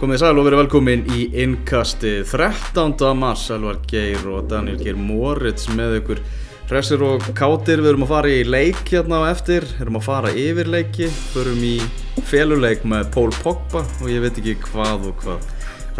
Komið sæl og verið velkomin í innkasti 13. mars, Elvar Geir og Daniel Geir Moritz með ykkur Hressir og kátir, við erum að fara í leik hérna á eftir, erum að fara yfir leiki, förum í féluleik með Pól Pogba og ég veit ekki hvað og hvað.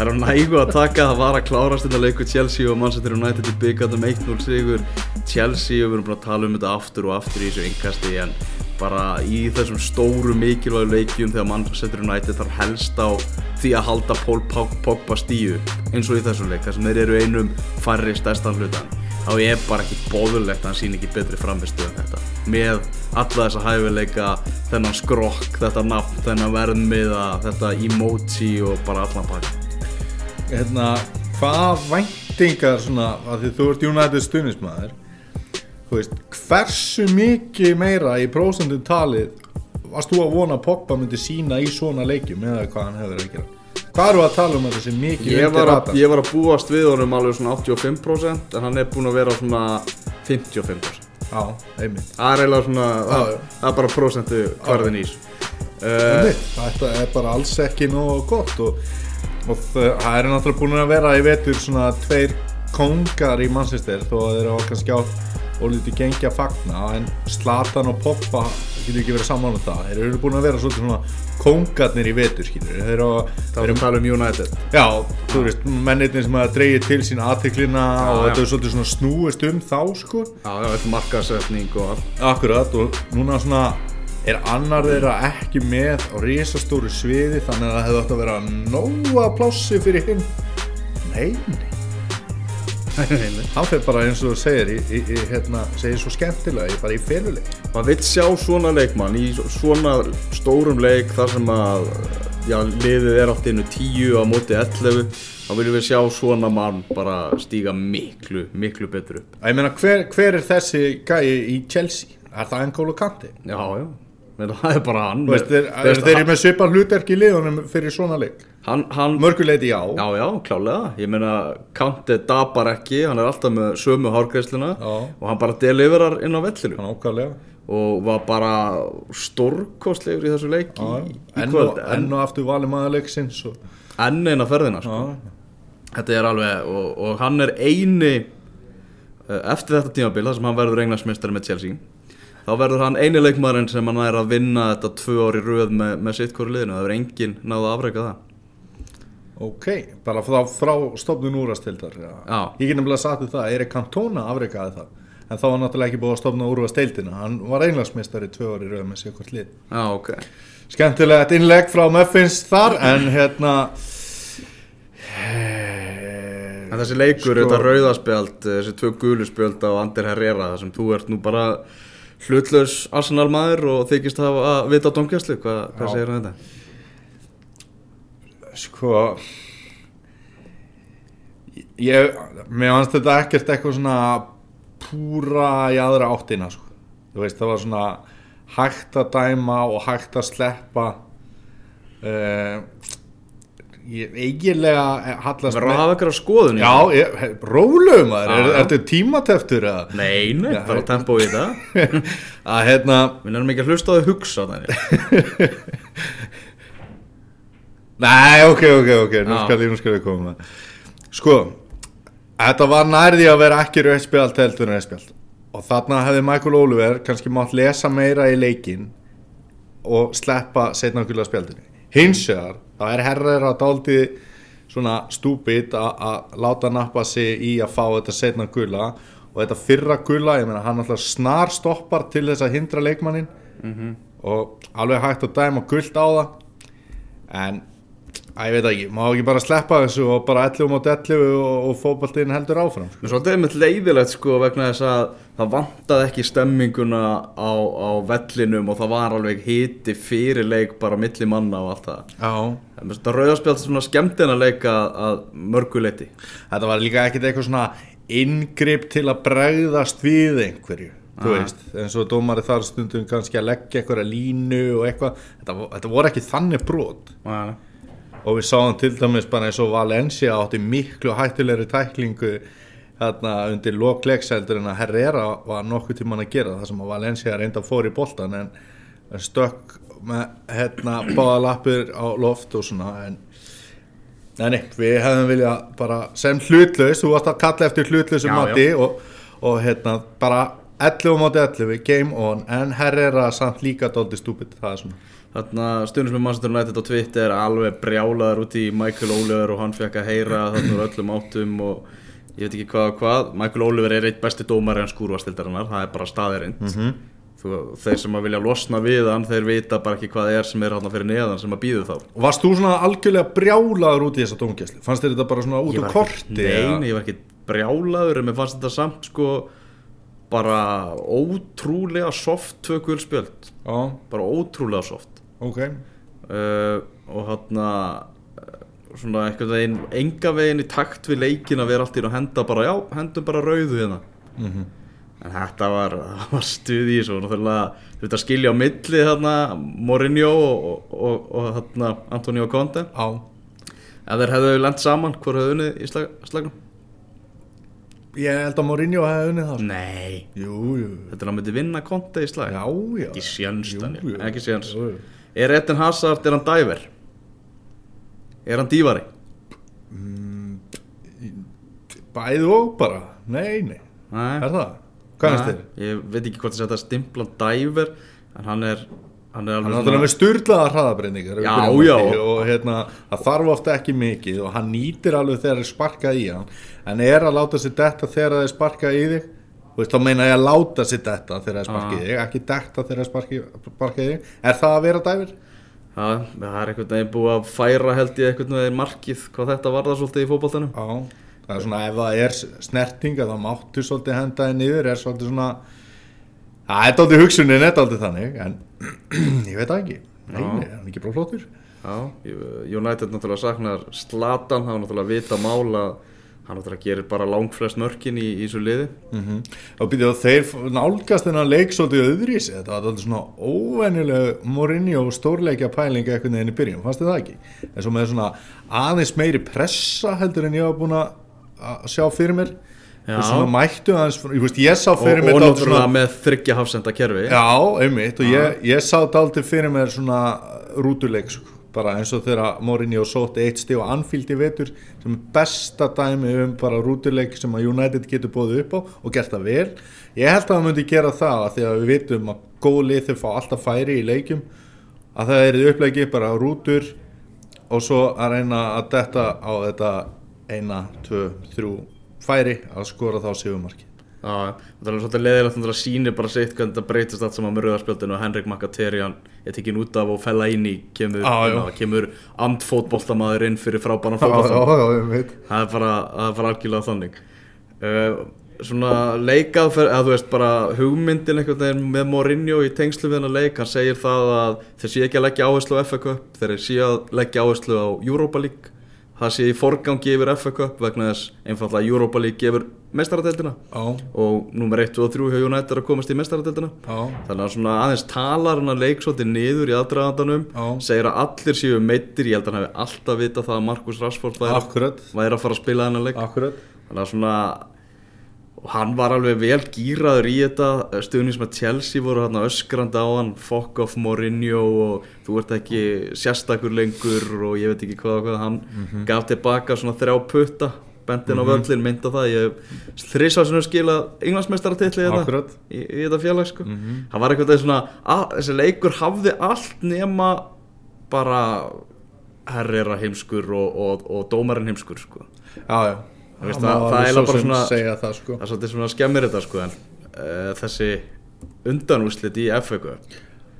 Það er á nægu að taka, það var að klárast þetta leiku Chelsea og Manchester United í byggandum 1-0 sigur. Chelsea og við erum bara að tala um þetta aftur og aftur í þessu innkasti en bara í þessum stóru mikilvægu leikjum þegar Manchester United þarf helst á því að halda Pól Pogba stíu eins og í þessum leik þar sem þeir eru einum færri stærstan hlutan þá er bara ekki bóðulegt að hann sín ekki betri framistu en þetta. Með alla þessa hæfileika þennan skrokk, þetta nafn, þennan verðmiða þetta emoji og bara allan pakk hérna, hvaða væntingar svona, að því þú ert United stunismæður þú veist, hversu mikið meira í prósendum talið varst þú að vona að Pogba myndi sína í svona leikjum eða hvað hann hefur að gera? Hvað eru að tala um að þessi mikið ég var, að, ég var að búast við honum alveg svona 85% en hann er búin að vera svona 55% já, einmitt. Það er eiginlega svona, það, já. það er bara prósentu hvarðin ís uh, Einmitt, þetta er bara alls ekki nógu gott og, og það það eru náttúrulega búin að vera í vetur svona tveir kongar í Manchester þó að þeir eru kannski á og lítið gengi að fagna. En Slatan og Poppa getur ekki verið saman um það. Þeir eru búin að vera svona kongarnir í vetur skilur þeir eru, að tala um United. Já, þú veist, mennirnir sem að dreigja til sín aðteklina og já. þetta er svolítið svona snúist um þá sko. Já, já, þetta markasetning og allt. Akkurat og núna svona er annar þeirra ekki með á risastóru sviði þannig að það hefði átt að vera nóga plássi fyrir hinn? Nei, nei, hann fyrir bara eins og þú segir í, í, í, hérna, segir svo skemmtilega, ég bara í feluleik. Maður vill sjá svona leikmann í svona stórum leik þar sem að já, liðið er allt innu 10 á móti 11 þá viljum við sjá svona mann bara stíga miklu, miklu betur upp. Ég meina, hver, hver er þessi gæi í Chelsea? Er það N'Golo Kanti? já, já, menn það er bara hann veist, þeir, Veist, þeir eru með svipað hlutverk í liðunum fyrir svona leik? Mörguleiti já, já, já, klálega ég meina, Kanti dabar ekki hann er alltaf með sömu hárgreisluna Já. og hann bara deliverar inn á vellinu. Hann ákvæðlega og var bara stórkostlegur í þessu leik í, í Enn og, enn og aftur valið maður leiksins og, enn eina ferðina sko. Þetta er alveg og, og hann er eini eh, eftir þetta tímabil þar sem hann verður englandsmeistari með Chelsea þá verður hann eini leikmaðurinn sem hann er að vinna þetta tvö ári röð með, með sitt hvori liðinu. Það verður enginn náðu að afreika það. Ok, bara frá, frá stofnun úrvastildar. Ég get nefnilega sagt þér það, Erik Cantona afreikaði það. En þá var náttúrulega ekki búið að stofna úrvastildina Hann var einlagsmeistari tvö ári rauð með sér hvort lið. Já ok. Skemmtilegt innlegg frá Muffins þar En hérna en þessi leikur, Sko- þetta rauðaspjald þessi tvö guluspjöld á Ander Herrera sem þú ert nú bara hlutlaus Arsenal maður og þykist hafa að vita á Hva, hvað Já. segir um þetta? Sko Ég, mér fannst þetta ekkert eitthvað svona púra í aðra áttina sko. Þú veist, það var svona hægt að dæma og hægt að sleppa uh, ég eiginlega hallast Verður að hafa eitthvað skoðun Já, rólegum maður, Já, er, er þetta tímateftur eða? Nei, nei, Já, bara tempo í þetta. Að hérna, Við erum ekki að hlusta á þau hugsa þannig nei, ok, ok, ok, nú skal ég, nú skal ég koma. Það. Sko, þetta var nærði að vera ekki rauðspjald heldur en rauðspjald. Og þarna hefði Michael Oliver kannski mátt lesa meira í leikin og sleppa setna gula spjaldinu. Hins vegar, það er herrar að dálti svona stúbid að láta nappa sig í að fá þetta setna gula. Og þetta fyrra gula, ég meina hann alltaf snar stoppar til þess að hindra leikmannin og alveg hægt að dæma gult á það. En að ég veit ekki, má ekki bara sleppa þessu og bara 11 mot 11 og, og fótballtinn heldur áfram sko. Svolítið er mitt leiðilegt sko vegna þess að það vantaði ekki stemminguna á, á vellinum og það var alveg hiti fyrir leik bara milli manna og allt það. Já. Það rauðarspjált svona skemmtina leik að, að mörgu leiti þetta var líka ekkert eitthvað svona inngrip til að bregðast við einhverju þú veist, eins og dómari þar stundum kannski að leggja einhverja línu og eitthvað, þetta, þetta voru ekki þannig brot. Nei, og við sáum til dæmis bara eins og Valencia átti miklu hættulegri tæklingu þarna undir lokleikseldur en að Herrera var nokkuð tíman að gera það sem að Valencia reynda fór í boltan en stökk með hérna báða lappir á loft og svona en Nei, nei, við hefðum viljað bara sem hlutlaus, þú varst að kalla eftir hlutlausum mati og, og hérna bara 11 móti 11, game on en Herrera samt líka dóldi stúpid, það er svona. Þarna stundum sem Manchester United á Twitter alveg brjálaður út í Michael Oliver og hann fekk að heyra þarna úr öllum áttum og ég veit ekki hvað og hvað. Michael Oliver er eitt besti dómari en skúrvastildarinnar, það er bara staðirind mm -hmm. Þeir sem að vilja losna við hann þeir vita bara ekki hvað er sem er hann fyrir neðan sem að býðu þá Og Varst þú svona algjörlega brjálaður út í þessa dómgæslu? Fannst þér þetta bara svona út úr korti? ekki, Nei, ég var ekki brjálaður en mér fannst þetta samt sko bara ótrúlega soft tvö guldspjöld Já, bara ótrúlega soft ok uh, og hann svona eitthvað veginn enga veginn í takt við leikin að vera allt í að henda bara, já, hendum bara rauðu hérna Mhm. En þetta var, var stuð í þessu og náttúrulega þetta skilja á milli þarna Mourinho og, og, og þarna Antonio Conte Já, ef þeir hefðu lent saman, hvor hefðu unnið í slag, slagnum? ég held að Mourinho hefði unnið það sko. Nei, Jú, jú, þetta er að myndi vinna Conte í slag já, já ekki sjans, er Eden Hazard, er hann dæver? er hann dívari? Bæði og bara, nei, nei Nei. Er það? Hvað finnst þér? Ég veit ekki hvort það setja stimplan dæver en hann er hann er alveg er náttúrulega með styrlaða hraðabreiningar Já, já. og hérna, það þarf ofta ekki mikið og hann nýtir alveg þegar það er sparkað í hann. En er að láta sér detta þegar það er sparkað í þig? Veist, þá meina ég að láta sér detta þegar það er sparkað í þig ekki detta þegar það er sparkað, í þig. Er það að vera dæfir? Já, það er einhvern veginn búið að færa held ég einhvern veginn markið hvað þetta var það svolítið í fótboltanum. Já, það er svona ef það er snerting að það máttu svolítið henda þig niður er svolítið svona Það er dálítið hugsunin, þetta er dálítið þannig en ég veit það ekki. Nei, Já. nei, hann er ekki bara flottur. United náttúrulega saknar Slatan, það var náttúrulega vita mála hann náttúrulega gerir bara langflest mörkin í, í þessu liði. Mm og býtið að þeir nálgast þennan leik svolítið öðrís þetta var alltaf svona óvenjuleg Mourinho stórleikja pælinga einhvern veginn í byrjun fannst þið það ekki? en svo með svona aðeins meiri pressa heldur en ég var búin að að sjá fyrir mér Já. og svona mættu aðeins ég, veist, ég sá og, fyrir og mér dálítið náttúrulega svona, með þryggja hafsenda kerfi já, einmitt og ég, ég sá dálítið fyrir mér svona rútuleik sko. bara eins og þegar Mourinho sótti eitt stíð og Anfield í vetur sem er besta dæmi um bara rútuleik sem að United getur bóðið upp á og gert það vel ég held að það myndi gera það að því að við vitum að góð lið þau fá alltaf færi í leikjum að það er upplegið bara rútur og svo að reyna að detta á þetta eina, tvö, þrjú færi að skora þá sigumarki Já, það er svolítið leðilegt að sýnir bara sitt hvernig þetta breytist allt saman með rauðarspjöldinu og Henrik Mkhitaryan er tekinn út af og fella inn í kemur, ná, kemur andfótboltamaður inn fyrir frábæran veit. Það er bara, það bara algjörlega þannig. Uh, svona leikað að þú veist bara hugmyndin með Mourinho í tengslu við hennar leik, hann segir það að þeir séu ekki að leggja áherslu á FA Cup þeir séu að leggja áherslu á Europa League það sé í forgangi yfir FA Cup vegna þess einfallega að Europa League gefur meistaradeildina. Já, og nummer 1 og 3 hjá United að komast í meistaradeildina. Já, þannig að svona aðeins talar hann að leik svolítið niður í aðdragandanum Já. segir að allir séu meittir ég held að hann hefði alltaf vita það að Markus Rashford væri, akkurat. væri að fara að spila þennan leik. Akkurat. Þannig að svona og hann var alveg vel gýraður í þetta stuðnins með Chelsea voru hann öskrandi á hann fuck off Mourinho og þú ert ekki sérstakur lengur og ég veit ekki hvað og hvað hann Mhm. gaf tilbaka svona þrjá putta bendin á völlin, mynda það ég þrísvarsunum skila englandsmeistaratilli þetta Akkurat. í, í þetta félag sko. Mhm. hann var eitthvað svona að, þessi leikur hafði allt nema bara herrera heimskur og, og, og dómarinn heimskur sko. já, já veist, það- það er bara svona- segja það sko það er svolítið svona skemmir þetta sko en uh, þessi undanúslit í FA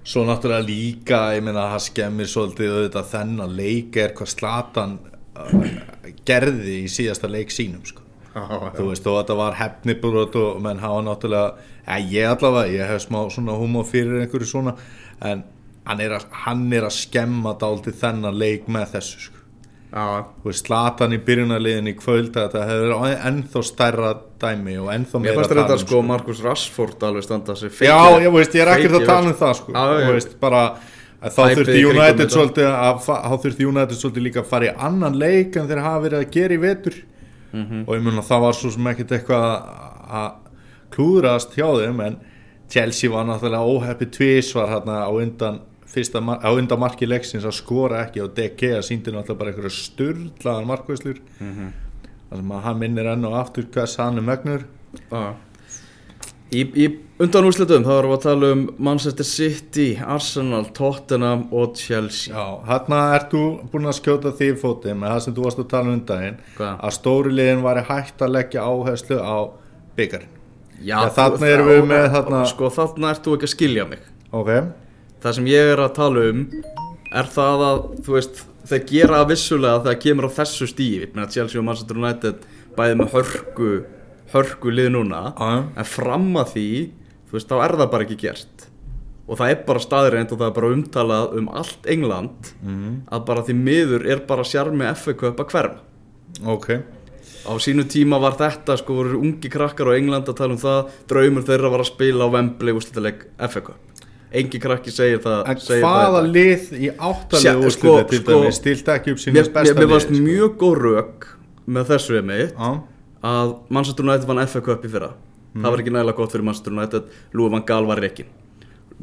Svo náttúrulega líka, ég meina það skemmir svolítið auðvitað þennan leik er hvað Slatan uh, gerði í síðasta leik sínum sko. Þú veist, þó að þetta var hefnibrot og menn hafa náttúrulega, ja, ég allavega, ég hef smá svona húma fyrir einhverju svona, en hann er að, hann er að skemma dálítið þennan leik með þessu sko. Slatan í byrjunarliðin í kvöld þetta hefur ennþá stærra dæmi og ennþá mér meira fannst að tala þetta um, sko. Markus Rashford alveg standa sig Já, ég veist, ég er ekkert að tala um það sko. Já. Þú veist, bara þá þurfti United svolítið þá þurfti United svolítið líka að fara í annan leik en þeir hafa verið að gera í vetur. Mhm. og ég mun að það var svo sem ekkert eitthvað að- að klúðrast hjá þeim en Chelsea var náttúrulega óheppi tvísvar hérna á undan fyrsta á undan marki leiksins að skora ekki og að síndi náttúrulega bara einhverju sturlaðan markvæslur Mhm. þar sem að hann minnir enn og aftur hvers hann er mögnur Já. Í, í undan úrslitum þá erum við að tala um Manchester City, Arsenal, Tottenham og Chelsea. Já, hérna ert þú búin að skjóta því fótið með það sem þú varst að tala um daginn Hvað? að stóri liðin væri hægt að leggja áherslu á byggarinn Já, þarna erum við með þarna- Sko þarna ert þú ekki að skilja mig. Ok, Það sem ég er að tala um er það að, þú veist, þeir gera vissulega þegar kemur á þessu stífi Ég meina Chelsea og Manchester United bæði með hörku, hörku lið núna. Já. En fram að því, þú veist, þá er það bara ekki gert. Og það er bara staðreind og það er bara umtalað um allt England Mhm. Að bara því miður er bara sjarmi FA Cup að hverfa. Ok. Á sínu tíma var þetta, sko, voru ungi krakkar á England að tala um það Draumur þeirra var að spila á Wembley úrslitaleg FA Cup Engi krakki segir það En segir hvaða það lið í áttalegu Sjá, úrslitu sko- til sko- dæmis stilt ekki upp sínu Mér, mér, besta mér varst lið, sko. mjög góð rök með þessu ég mitt Já, að Manchester United vann FA Cup í fyrra. Það var ekki nægilega gott fyrir Manchester United. Lúi van Gaal var reikin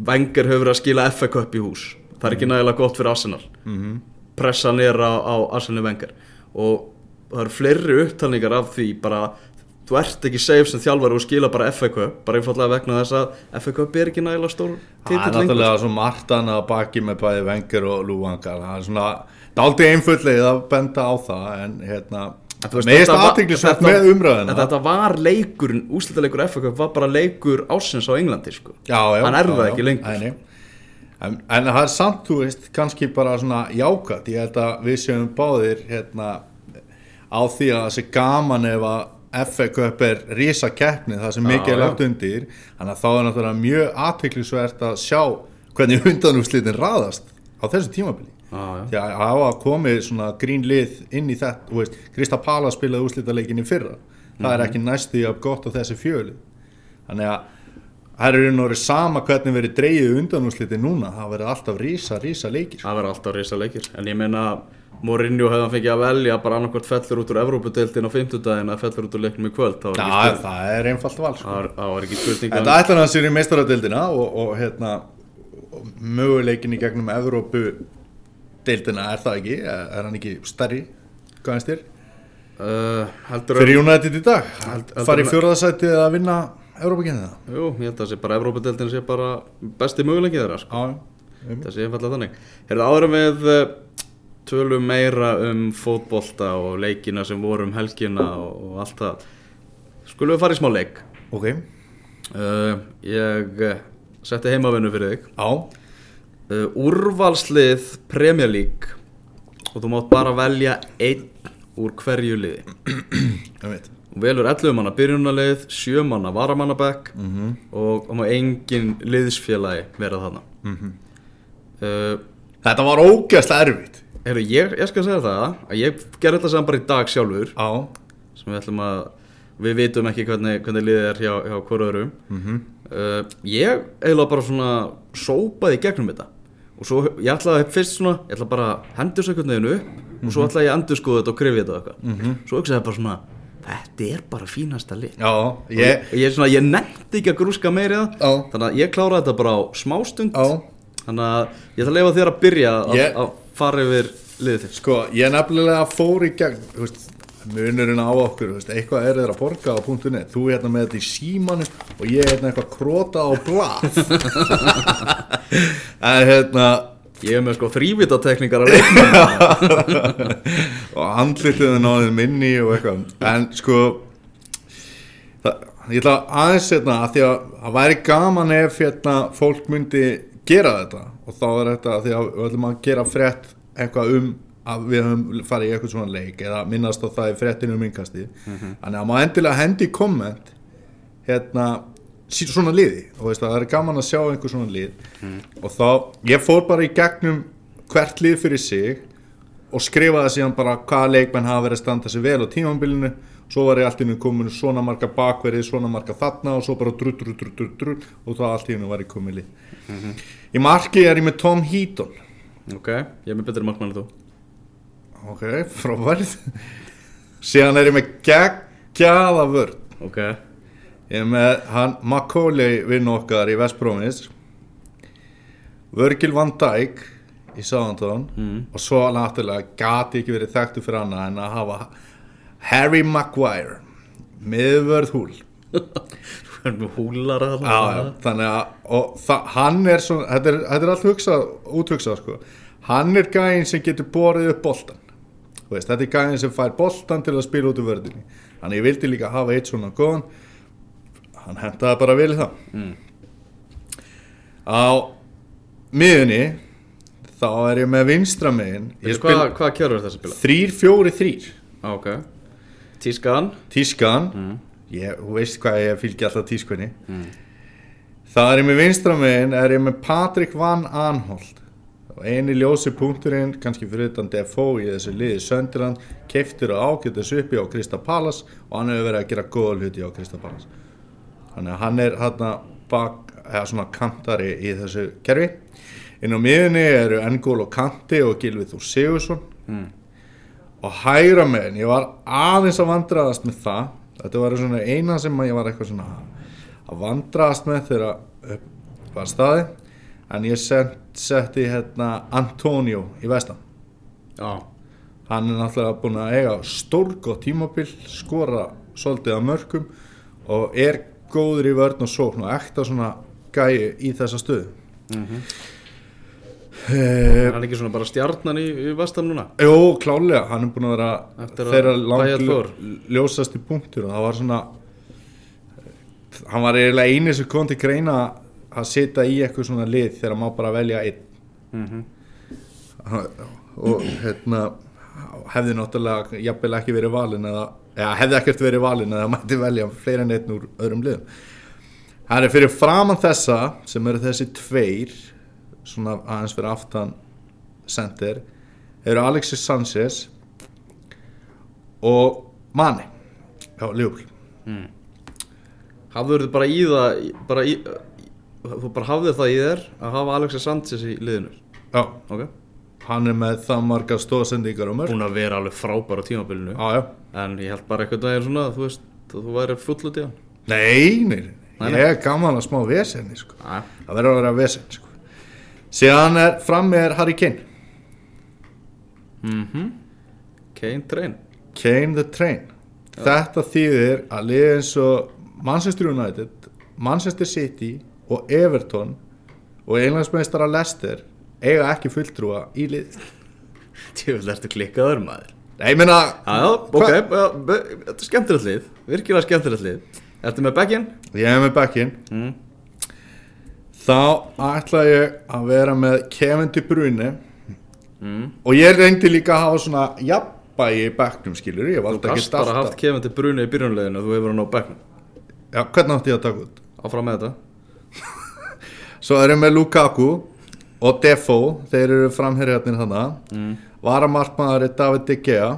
Wenger hefur að skila FA Cup í hús. Það er ekki nægilega gott fyrir Arsenal. Mhm, pressan er á, á Arsenal Wenger. Og það eru fleiri upptalningar af því bara þú ert ekki safe sem þjálfari og skila bara FA Cup bara einfallega vegna þess að FA Cup er ekki nægilega stór það er titill lengur náttúrulega svo margt annað að baki með bæði Wenger og Lúvangar það er svona, það er aldrei einfullið að benda á það en hérna meðist þetta- með umræðina En þetta var leikurinn, úslitaleikur FA Cup var bara leikur ásins á Englandi sko. já, já, Hann er já, það já. ekki lengur. Nei. en, en það er samt, þú veist, kannski bara svona jákat, ég held að við séum báðir hérna á því að það sé gaman ef að FA Cup er rísa keppni það sem mikið er lagt undir. Þannig að þá er náttúrulega mjög aðtiklisvægt að sjá hvernig undanúslitin raðast á þessu tímabili. Því að hafa komið svona grín lið inn í þetta, Krista Pala spilaði úslitaleikin í fyrra. Það er ekki næstu af gott á þessi fjöli. Þannig að það er og verið sama hvernig verið dreigið undanúsliti núna, það verið alltaf rísa, rísa leikir. Það verður alltaf risa leikir. En ég meina Mourinho hefði hann fengið að velja bara annarkvort fellur út úr Evrópadeildin á fimmtudaginn að fellur út úr leiknum í kvöld Það spurning, það er einfalt val sko. það það var ekki spurning Þetta ætlar hann sér í meistaradildina og, og hérna möguleikin í gegnum Evrópu deildina er það ekki er, hann ekki stærri finnst þér? uh, Fyrir United í dag Held- farið fjórðasætið að vinna Evrópakenni það Jú, ég held að það sé bara Evrópadeildin sé bara besti möguleikið þeirra sko. Það sé einfallega þannig Herðu áður eh, tölum meira um fótbolta og leikina sem voru um helgina og, og allt það. Skulum við fara í smá leik? Ok. Uh, Ég uh, setti heimavinnu fyrir þig. Já, uh, Úrvalslið Premier League. Og þú mátt bara velja einn úr hverju liði. Ég veit velur 11 manna byrjunarlið, 7 manna varamannabekk Mhm. og það má engin liðsfélagi vera þarna. Mhm. uh, Þetta var ógæslega erfitt Heru, ég, ég skal segja það að ég gerði þetta saman bara í dag sjálfur. Já sem við ætlum að við vitum ekki hvernig, hvernig liðið er hjá, hjá hverju öðrum mm uh, ég eiginlega bara svona sópaði gegnum þetta. Og svo ég ætlaði fyrst svona ég ætlaði bara að hendur svo einhvern veginn upp og svo ætlaði ég að endur skoða þetta og krifja þetta og eitthvað. Mhm. svo hugsaði ég bara svona þetta er bara fínasta lið. Já, ég ég, ég nefndi ekki að grúska Já. þannig að ég kláraði þetta bara á smástund. Þannig að ég ætla að leifa þér að byrja að, Ég- að fara yfir liðið þitt? Sko, ég nefnilega fór í gegn þú veist, munurinn á okkur þú veist, eitthvað er þeir að borga á .net. Þú hérna með þetta í símanu og ég hérna eitthvað króta á blað. En hérna Ég er með sko þrývitatekningar að leikna og andlitiðin á þeim minni og eitthvað. En sko það, ég ætla aðeins hérna að því að það væri gaman ef hérna fólk myndi gera þetta. Og þá er þetta að því að við ætlum að gera frétt eitthvað um að við höfum farið í eitthvað svona leik eða minnast á það í fréttinu um innkastið. Þannig að má endilega hendi komment hérna svona liði. Og veist að það er gaman að sjá einhver svona lið. Og þá, ég fór bara í gegnum hvert lið fyrir sig og skrifaði síðan bara hvaða leikmenn hafa verið að standa sig vel á tímambilinu svo var ég allt í hennu komin svona marga bakverið, svona marga þarna og svo bara drull, drull, drull, drull, drull og þá allt í hennu var ég komin lið. Í marki er ég með Tom Heaton. Ok, ég er með betri markmann en þú. Ok, frábærið síðan er ég með geggjaða vörn. Ok, ég er með hann Macaulay vinn okkar í West Bromis Virgil van Dijk í Southampton Mm. og svo náttúrulega gati ekki verið þekktu fyrir annað en að hafa Harry Maguire. Miðvörð húl húlar að já, þannig að það, hann er svona, þetta er, þetta er allt hugsað, úthugsað sko. Hann er gæinn sem getur borið upp boltan veist, þetta er gæinn sem fær boltan til að spila út úr vörðinni. Þannig ég vildi líka hafa eitt svona góðan. Hann hentaði bara vel í það. Mm. á miðunni þá er ég með vinstra megin. Ég spil Hvað, kjörur þetta að spila? 3-4-3 Ah, ok Tískan. Tískan. Mm. ég, þú veist hvað ég fylgi alltaf tískunni. Mm. Það er ég með vinstra megin, er ég með Patrik Van Anholt og eini ljósi punkturinn, kannski fyrir utan Defoe í þessu liði Söndirland, keiftur og ágættis uppi á Krista Palace og hann hefur verið að gera góða hluti á Krista Palace. Þannig að hann er hérna bak, eða svona kantari í þessu kerfi. Inn á miðunni eru Engól og Kanti og Gilvið Þór Sigursson Mm. Og hægra megin, ég var aðeins að vandraðast með það. Þetta var eina sem ég var eitthvað svona að vandraðast með þegar upp var staði en ég set, setti hérna Antonio í vestan. Já. Hann er náttúrulega búin að eiga stórgótt tímabil skora svolítið af mörgum og er góður í vörn og sókn og ekta svona gæi í þessa stöðu. Mm eh, Er hann ekki svona bara stjarnan í, í vestam núna? Jó, klálega, hann er búin að vera að þeirra langt fór. ljósasti punktur. Og það var svona hann var eiginlega eini sem kom til greina að sitja í eitthvað svona lið þegar má bara velja einn. Mm og hérna hefði náttúrulega jafnvel ekki verið valin eða, eða hefði ekkert verið valin eða mætti velja fleiri en einn úr öðrum liðum. Það er fyrir framann þessa sem eru þessi tveir svona aðeins fyrir aftan center eru Alexis Sanchez og Mani já, Ljúl Hafður þið bara í það bara í, Þú bara hafðir það í þér að hafa Alexis Sanchez í liðinu? Já, Ok. Hann er með það margar stóðsendingar og mörg Búin að vera alveg frábær á tímabilinu. Já En ég held bara eitthvað daginn svona Þú veist, þú væri full út í hann Nei, nei, nei, Nei, ég er gaman að smá vesenni sko. Það verður að vera vesen sko. Síðan er frammi er Harry Kane. Mhm. Kane Train. Kane the Train. Þetta þýðir að liða eins og Manchester United Manchester City og Everton og einlandsmeistara Leicester eiga ekki fulltrúa í lið. Tjóðlega ertu klikkaður maður? Nei, ég meina Já, já, ok, já, þetta er skemmtilegt lið Virkilega skemmtilegt lið. Ertu með bekkinn? ég hef með backinn Mm. Þá ætla ég að vera með Kevin De Bruyne. Mm. og ég reyndi líka að hafa svona jafnbægi í backnum skilur ég Þú valdi ekki gast bara haft Kevin til Bruni í byrjunleginu Þú hefur hann á bekknum. Já, hvernig átti ég að taka út? Áfram með þetta. Svo erum við Lukaku og Defoe, þeir eru framherjarnir þannig mm. Varamarkmaður er David De Gea.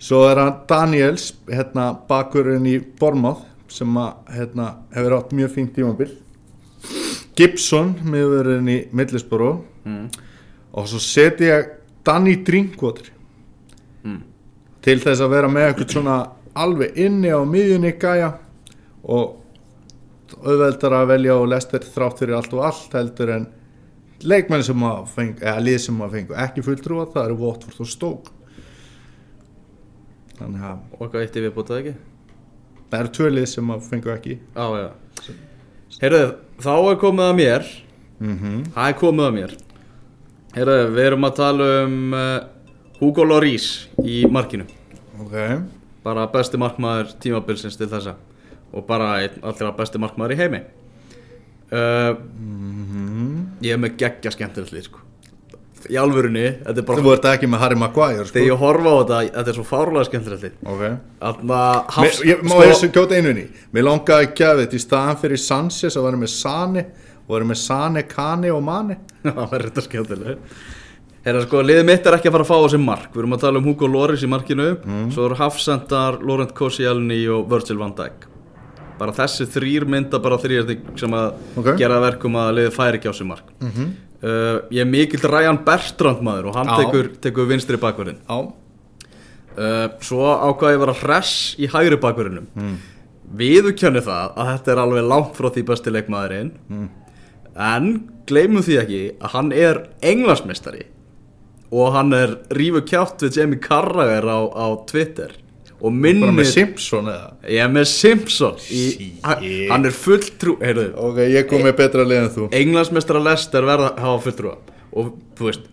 Svo er hann Daniels hérna bakurinn í Bournemouth sem að, hérna, hefur átt mjög fínt tímabil Gibson miðurinn í Middlesbrough. Mm. og svo seti ég Danny Drinkwater. Mm. til þess að vera með eitthvað svona alveg inni á miðjunni gæja. Og auðveldar að velja og lestir þrátt fyrir allt og allt heldur en leikmenn sem að fengu, eða lið sem að fengu ekki fulltrúa það eru Watford og Stoke. Þannig að Og eitthvað eitt í viðbútað ekki? Það eru tvö lið sem að fengu ekki. Já, já Heyrðu, þá er komið að mér. Mm Það er komið að mér. Heyrðu, við erum að tala um uh, Hugo Lloris í markinu. Ok, Bara besti markmaður tímabilsins til þessa. Og bara allra besti markmaður í heimi. Uh, Ég er með geggja skemmtilegt lið sko. Í alvörunni, þetta er þú bara ert ekki með Harry Maguire sko. Þegar ég horfa á þetta, þetta er svo fárlega skemmtilegt lið. Ok. Þannig Mér, hafs ég, má ég sem kjóta einu inn í? Mér langaði að gefa þetta í staðan fyrir Sanchez að vera með Sane og vera með Sane, Kane og Mane. Það var þetta skemmtileg Herra sko, liðið mitt er ekki að fara að fá sig mark. Við erum að tala um Hugo Loris í markinu. Svo eru Hafsendar, Laurent Koscielny og Virgil van Dijk. Bara þessi þrýr mynda bara þrýr sem að Ok. gera að verkum að liðið færi ekki á sig mark uh, Ég er mikill Ryan Bertrand maður og hann Já. tekur, tekur vinstri bakverðin uh, Svo ákvaði ég að vera hress í hægri bakverðinum mm. Viðurkjönni það að þetta er alveg langt frá því besti leikmaðurinn. En gleymum því ekki að hann er englansmestari og hann er rífu kjátt við Jamie Carragher á, á Twitter og bara með minnir Simpson eða? Er með Simpson. Í, hann, hann er fulltrú heyrðu, ok, ég kom með betra lið en þú. Englansmestara Lester verða að hafa fulltrúa. Og þú veist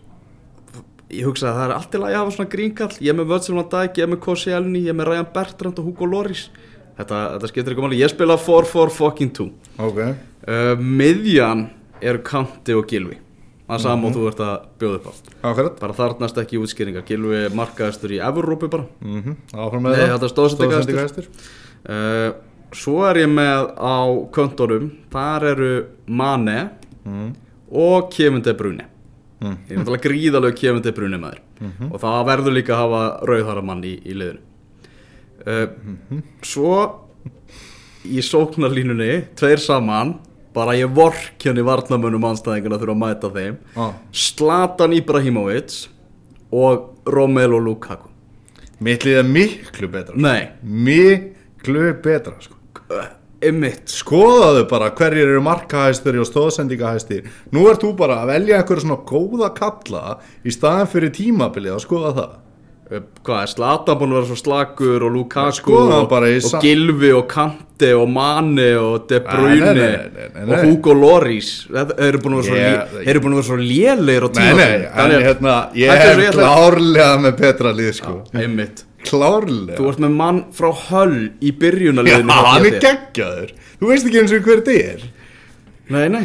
ég hugsa að það er allt í lagi að hafa svona grínkall. Ég er með Virgil van Dijk, ég er með Kossi Elni ég er með Ryan Bertrand og Hugo Loris þetta, þetta skiptir ekki máli, ég spila 4-4 fucking 2 ok, uh, miðjan eru Kanti og Gilvi það er sama og þú ert að bjóða upp á. Akkurat. Bara þarnast ekki útskýringar. Gilvi markaðistur í Evrópu bara. Mm áfram með Nei, það. Stóðsendingastur. uh, svo er ég með á köntunum þar eru Mane mm. og Kevin De Bruyne. Mm. ég er náttúrulega gríðalegu Kevin De Bruyne maður. Og það verður líka að hafa rauðhara mann í, í liðinu. Uh, svo í sóknarlínunni tveir saman bara ég vorkjani varnamönnum anstæðinguna þurfa að mæta þeim. Ah. Zlatan Ibrahimovic og Romelu Lukaku. Mitt lið er miklu betra nei, miklu betra sko. ymmit skoðaðu bara hverjir eru markahæstir og stóðsendingahæstir nú ert þú bara að velja einhverju svona góða kalla í staðan fyrir tímabilið að skoða það hvað er Zlatan búin að vera svo slagur og Lukaku hann og, og Gilvi og Kante og Mane og De Bruyne og. Hugo Loris þeir eru búin að vera svo, nei, nei, tíma en hérna ég Þetta er klárlega með betra lið sko. einmitt. Klárlega. Þú ert með mann frá Hull í hjá hann er geggjaður. Þú veist ekki eins og hver þetta er. Nei, nei,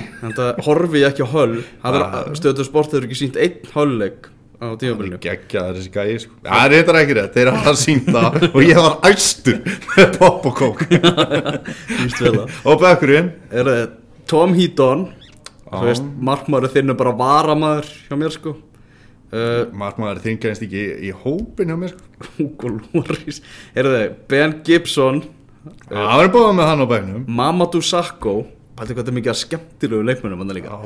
horfi ekki á Hull Ah. Stöðu sport hefur ekki sínt einn Hull-leik á Hann tímabilinu geggjaður þessi gæi sko. Það er eitthvað ekki rétt, þeir að sínda og ég var æstur með pop og kók. Og bekkurinn? Er Tom Heaton? Þú Já. veist, markmaður þinn er bara varamaður hjá mér sko. Uh, Markmaður þingast ekki í, í hópin hjá mér sko. Ben Gibson? Það var búið með hann á bæknum Mamadou Sakho Pælti hvað þetta er mikið að skemmtilegu leikmennum hann líka.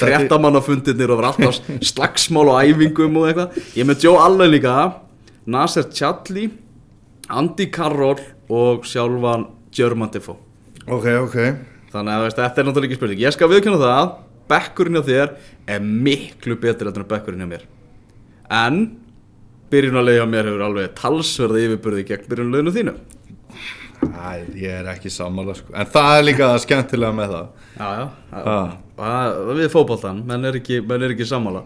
Fréttamannafundirnir og verður alltaf slagsmál og æfingum og eitthvað. Ég er með Joe Allen líka. Nasser Chadli Andy Carroll og sjálfan German Defoe. Ok, ok. Þannig að þetta er náttúrulega ekki spurning. Ég skal viðkynna það, bekkurinn hjá þér er miklu betur en bekkurinn hjá mér. En byrjunarlega hjá mér hefur alveg talsverða yfirburði gegn byrjunarleginu þínu Æ, ég er ekki sammála sko. En það er líka það skemmtilega með það. Já, já, það, við fótboltan menn er ekki, menn er ekki sammála.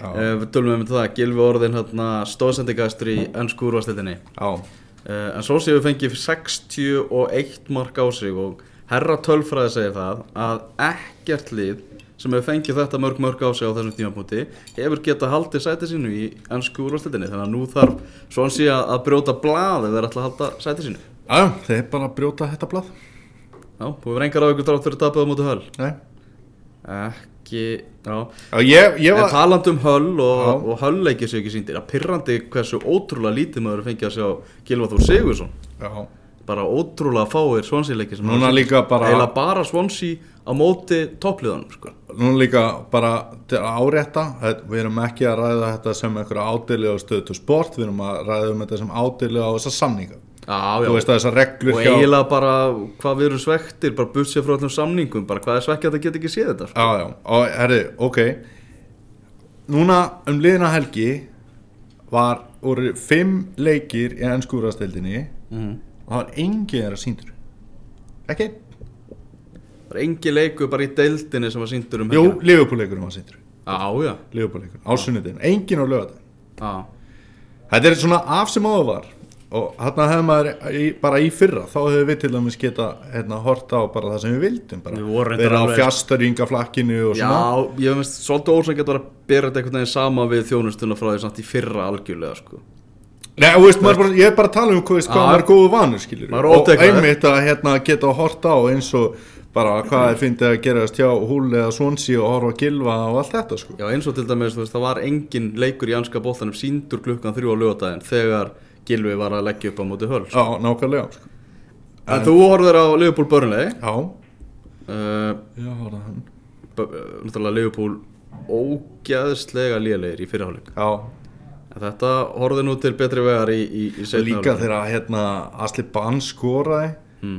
Uh, við tölum um það, Gilvi orðin hérna, stóðsendingastur í ennsku úrvarsleitinni Já, uh, en svo séu við fengið 61 mark á sig og herra tölfræði segir það að ekkert lið sem hefur fengið þetta mörg mörg á sig á þessum tímapunkti hefur getað haldið sæti sínu í ennsku úrvarsleitinni þannig að nú þarf svona sé að að brjóta blað ef þeir ætla að halda sæti sínu Já, þeir bara brjóta þetta blað. Já, þú hefur engar á ykkur drátt fyrir tapið á móti höll? Nei. Ekki, já. Já, ég, ég En var talandi um höll og, og höll leikir sér ekki síndir að pirrandi hversu ótrúlega lítið maður fengið að sjá Gilva Þór Sigursson Já, bara ótrúlega fáir svonsíleiki Núna líka bara- eiginlega bara svonsí á móti toppliðanum sko. nú líka bara til að árétta Við erum ekki að ræða þetta sem einhverja ádeli á stöðu til sport Við erum að ræða um þetta sem ádeli á þessa samninga já, Þú veist að þessar reglur og eiginlega bara hvað við erum svektir bara bussið frá öllum samningum bara hvað er svekkjað að geta ekki séð þetta sko. Já, já, og herri, ok. Núna um liðina helgi var, voru fimm leikir í ennskúrastildinni Mhm. og það var engin þeirra síndur Ekki? það er engi leiku bara í deildinni sem var síndur um Jú. Liverpool-leikurinn var síndur já, já, Liverpool-leikurinn, á sunnudin, engin á lögadaginn já. Þetta er svona af sem áður var og þarna hefði maður í, bara í fyrra þá hefur við til dæmis geta hérna, horta á bara það sem við vildum. Við vera á fjastæringaflakkinu og svona Já, ég finnst svolítið ósangett að bera þetta einhvern veginn sama við þjónustuna frá því samt í fyrra algjörlega sko. Nei, veist, maður bara, ég er bara að tala um hvað, maður er góðu vanur, er og einmitt að hérna, geta horta á eins og bara hvað er fyndið að gerast hjá húl eða svonsi og horfa gilva og allt þetta sko. Já, eins og til dæmis, þú veist, það var engin leikur í anska bóltanum síndur klukkan þrjú á lögadaginn þegar Gilvi var að leggja upp á móti höll sko. Já, nákvæmlega sko. En þú horfður á Liverpool Burnley? Já, uh, já, horfa hann. uh, Náttúrulega Liverpool ógæðslega lélegir í fyrirháleik Já, En þetta horfði nú til betri vegar í, í, í seinni líka þegar hérna Asli Bann skoraði. Mm.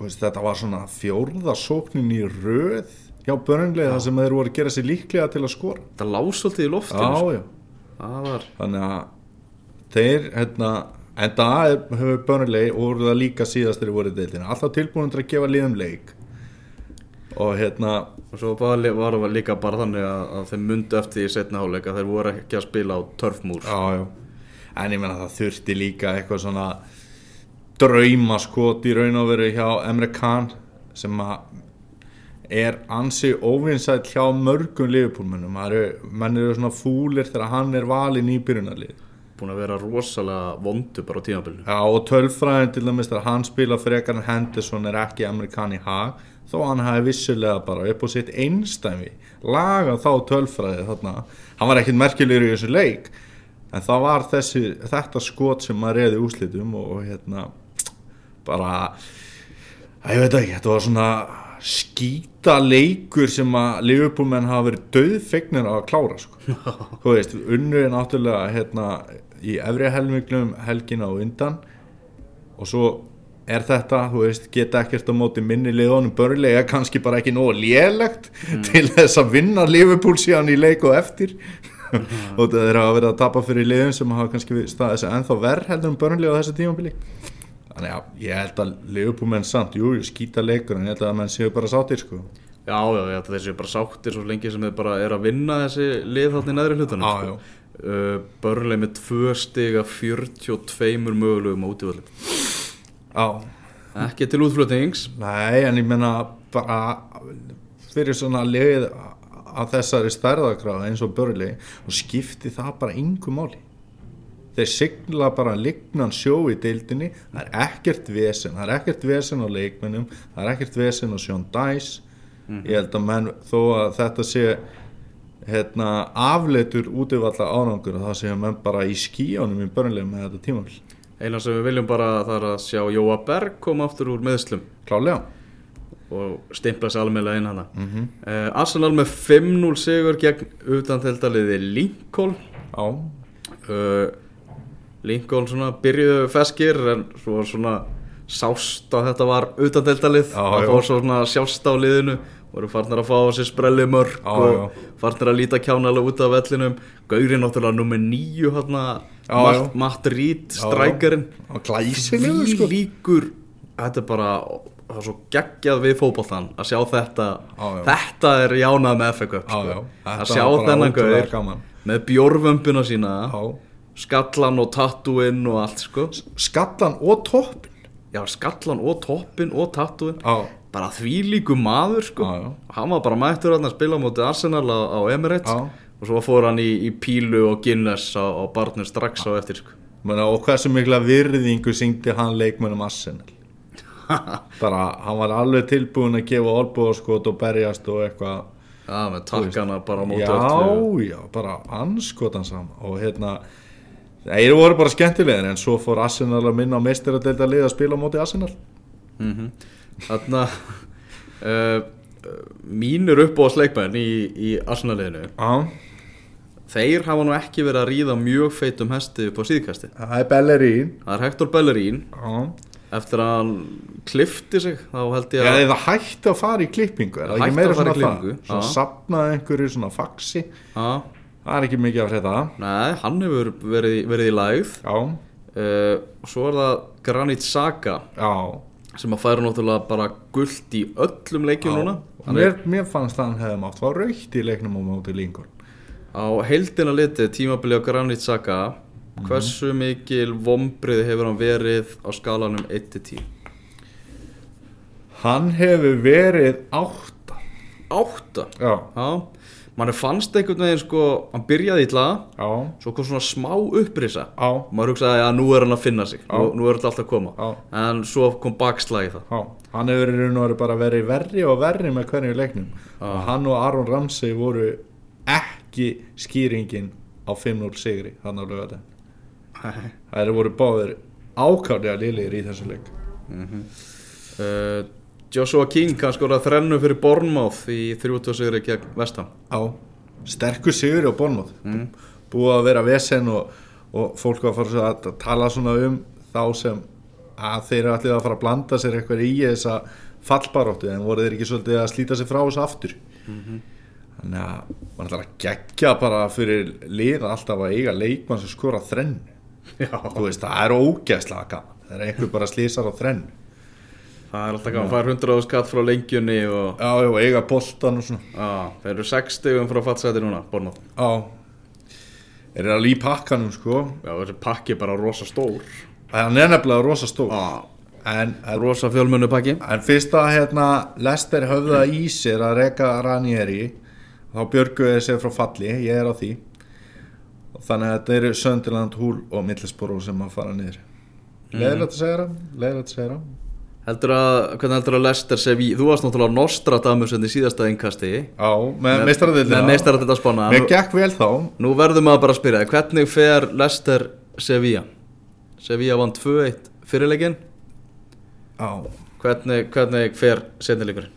Veist, þetta var svona fjórða sóknin í röð hjá börnlega þar sem þeir voru að gera sér líklega til að skora. Það lág svolítið í loftinu já, sko. já, var þannig að þeir, hérna en það hefur börnlega og voru það líka síðast þegar voru í deildinu alltaf tilbúin til að gefa liðum leik. Og hérna og svo var, var það líka bara þannig að, að þeir mundu eftir í setna háleika þeir voru ekki að spila á törfmúr. Já, já. en ég menna það þurfti líka eitthvað svona draumaskot í raun og veru hjá Emre Can sem er ansi óvinsætt hjá mörgum liðupúlmennum menn eru svona fúlir þegar hann er valinn í byrjunarlið búin að vera rosalega vondu bara á tímabilinu Já, og tölfræðin til dæmis þegar hann spila frekar en Henderson er ekki amerikan í hag þó hann hafi vissulega bara upp á sitt einstæmi lagað þá tölfræði þarna hann var ekkert merkilegur í þessu leik en það var þessi, þetta skot sem maður reyði úslitum og, og hérna bara ég veit ekki, þetta var svona skýta leikur sem að Liverpoolmenn hafa verið döðfegnir að klára sko. þú veist, unnu er náttúrulega hérna í efri helminglum helgina og undan. Og svo er þetta, þú veist, geta ekkert á móti minni liðunum. Börlega, kannski bara ekki nógu lélegt til þess að vinna Liverpool síðan í leik og eftir. Og það er að vera að tapa fyrir liðum sem hafa kannski staðið þessu ennþá verð heldur um börnlega á þessu tímabili. Þannig að ég held að Liverpool menn samt, jú, skýta leikur en ég held að menn séu bara sáttir sko. Já, já, já, þeir séu bara sáttir svo lengi sem þeir bara er að vinna þessi lið þarna í neðri hlutunum sko. Uh, börnlega með tvö stig af 42 mögulegum á. Útivöldum Já, ekki til útflutnings. Nei, en ég menna bara fyrir svona lið að þessari stærðakráð eins og börli og skipti það bara yngu máli. Þeir sigla bara lignan sjó í deildinni það er ekkert vesen, það er ekkert vesen á leikmennum, það er ekkert vesen á Sean Dice ég held að menn þó að þetta sé hérna, afleitur útivalla árangur þá séu menn bara í skíjónum í börnlega með þetta tímafél eina sem við viljum bara það er að sjá Jóa Berg koma aftur úr meðslum klálega og stimpla sér almennilega inn hana. Mm -hmm. uh, Arsenal með 5-0 sigur gegn utanþeltaliði Lincoln. Já, uh, Lincoln svona byrjuðu feskir en svo var svona sást að þetta var utandeltalið Já, það fór svona sjást á liðinu voru farnir að fá á sér sprelli mörg Já, og já. farnir að líta kjánalega út af vellinum. Gaurinn náttúrulega nummer nýju hérna, Já, Matt, Reed, glæsilegur Því sko. líkur þetta er bara það er svo geggjað við fótboltan að sjá þetta. Já. þetta er jánað með Já, sko. að sjá þennan gaur með bjórvömbina sína Já. skallan og tattúinn og allt sko. Skallan og toppin já skallan og toppin og tattúinn bara því líku maður sko. Já, já. hann var bara mættur að spila móti Arsenal á, á Emirates Já. og svo fór hann í, í Pílu og Guinness á, á barnum strax á eftir sko. Menna, og hversu mikla virðingu syngdi hann leikmennum Arsenal? Bara, hann var alveg tilbúin að gefa olbúðaskot og berjast og eitthvað. Já með takkana bara á móti já, öllu. já, bara anskotan saman. Og hérna þeir voru bara skemmtilegir en svo fór Arsenal að minna á meistaradelda lið að spila á móti Arsenal. Mm Þarna uh, mínur upp á sleikmenn í, í Arsenaliðinu Já, þeir hafa nú ekki verið að ríða mjög feitum hesti upp á síðkasti það er Bellerín. Það er Hector Bellerín. Já, eftir að hann klifti sig þá held Já, ég að eða hætti að fara í klippingu er það ekki meira að svona það? svona já. sapnaði einhverju svona faxi. Ha, það er ekki mikið að frétta nei, hann hefur verið, verið í lægð já, uh, svo er það Granit Xhaka. Já, sem að færa náttúrulega bara gullt í öllum leikjum núna. Já. Mér, mér fannst að hann hefði mátt fá raukt í leiknum á móti Lincoln. Á heildina litið tímabili á Granit Xhaka Mhm. hversu mikil vombrið hefur hann verið á skalanum 1-10 hann hefur verið átta. 8 já, Já, mann fannst einhvern veginn sko, hann byrjaði illa já, svo kom svona smá upprisa. Já, maður hugsaði að nú er hann að finna sig nú, nú er þetta alltaf að koma. Já. en svo kom bakslagi það já. Hann hefur í raun og veru bara verið verri og verri með hverju leiknum. Já. og hann og Aron Ramsey voru ekki skýringin á 5-0 sigri hann á lögða það voru báðir ákvæmlega liðlegir í þessu leik. Uh, Joshua King hann skorað þrennu fyrir Bournemouth í 30 sigri gegn Vestham á sterkur sigur á Bornmoth búið að vera vesen og, og fólk var að fara að tala svona um þá sem að þeir eru allir að fara að blanda sér eitthvað í þessa fallbaróttu en voru þeir ekki svolítið að slíta sér frá þessu aftur? Þannig að mann ætlar að gegja bara fyrir liða alltaf að eiga leikmann sem skora þrennu. Já, þú veist, það er ógeðslega gaman. Þegar einhver bara slísar á þrennu það er alltaf gaman, fær 100 skatt frá lengjunni og já, já, eiga boltan og svona. Já, þeir eru 6 stegum frá fattsæti núna, Bornótt já. Er það líf pakkanum sko. Já, þessi pakki er bara rosa stór. Hann er nefnilega rosa stór. Já, en, en, rosa fjölmennu pakki en fyrst að hérna Lester höfða í sér að reka Ranieri þá björguðu sér frá falli, ég er á því. Þannig að þetta eru Sönderland, Húl og Middlesborough sem að fara niður. Leðilegt að segja það leðilegt að segja það Heldur að, hvernig heldur að Lester sé við, þú varst náttúrulega Nostradamus en í síðasta innkasti. Já, með meistaradilda spána Mér gekk vel þá. Nú verðum maður bara að spyrja hvernig fer Lester Sevilla? Sevilla vann 2-1 fyrirleikin Já, hvernig, hvernig fer setnileikurinn?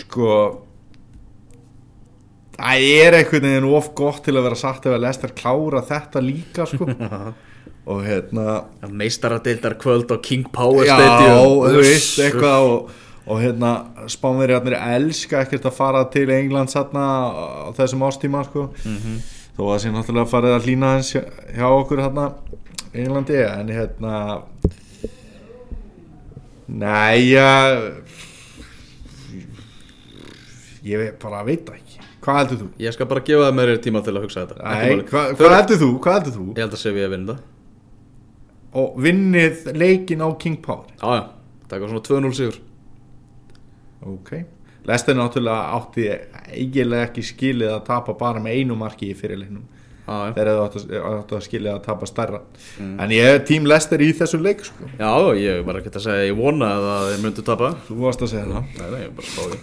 sko Það er einhvern veginn of gott til að vera sagt ef að Lester klára þetta líka sko og hérna Meistaradildar kvöld á King Power Já, Stadium þú veist eitthvað og, og hérna spánverjarnir elska ekkert að fara til England satna á þessum ástíma sko þó að sé náttúrulega farið að hlýna hans hjá, okkur hérna Englandi en hérna já ég bara veit það ekki Hvað heldur þú? Ég skal bara gefa það meiri tíma til að hugsa þetta Nei, máli. hvað, heldur þú? Hvað heldur þú? Ég held að Sevilla vinna það Og vinnið leikin á King Power. Já, já, taka svona 2-0 sigur. Ok. Lester náttúrulega átti eiginlega ekki skilið að tapa bara með einu marki í fyrirleiknum. Já, þegar þau áttu, áttu að skilja að tapa stærra. En ég er tím Lester í þessu leik sko. já, ég var ekki að segja Ég vona að þeir myndu tapa. Þú varst að segja það. Nei, nei, ég bara spáði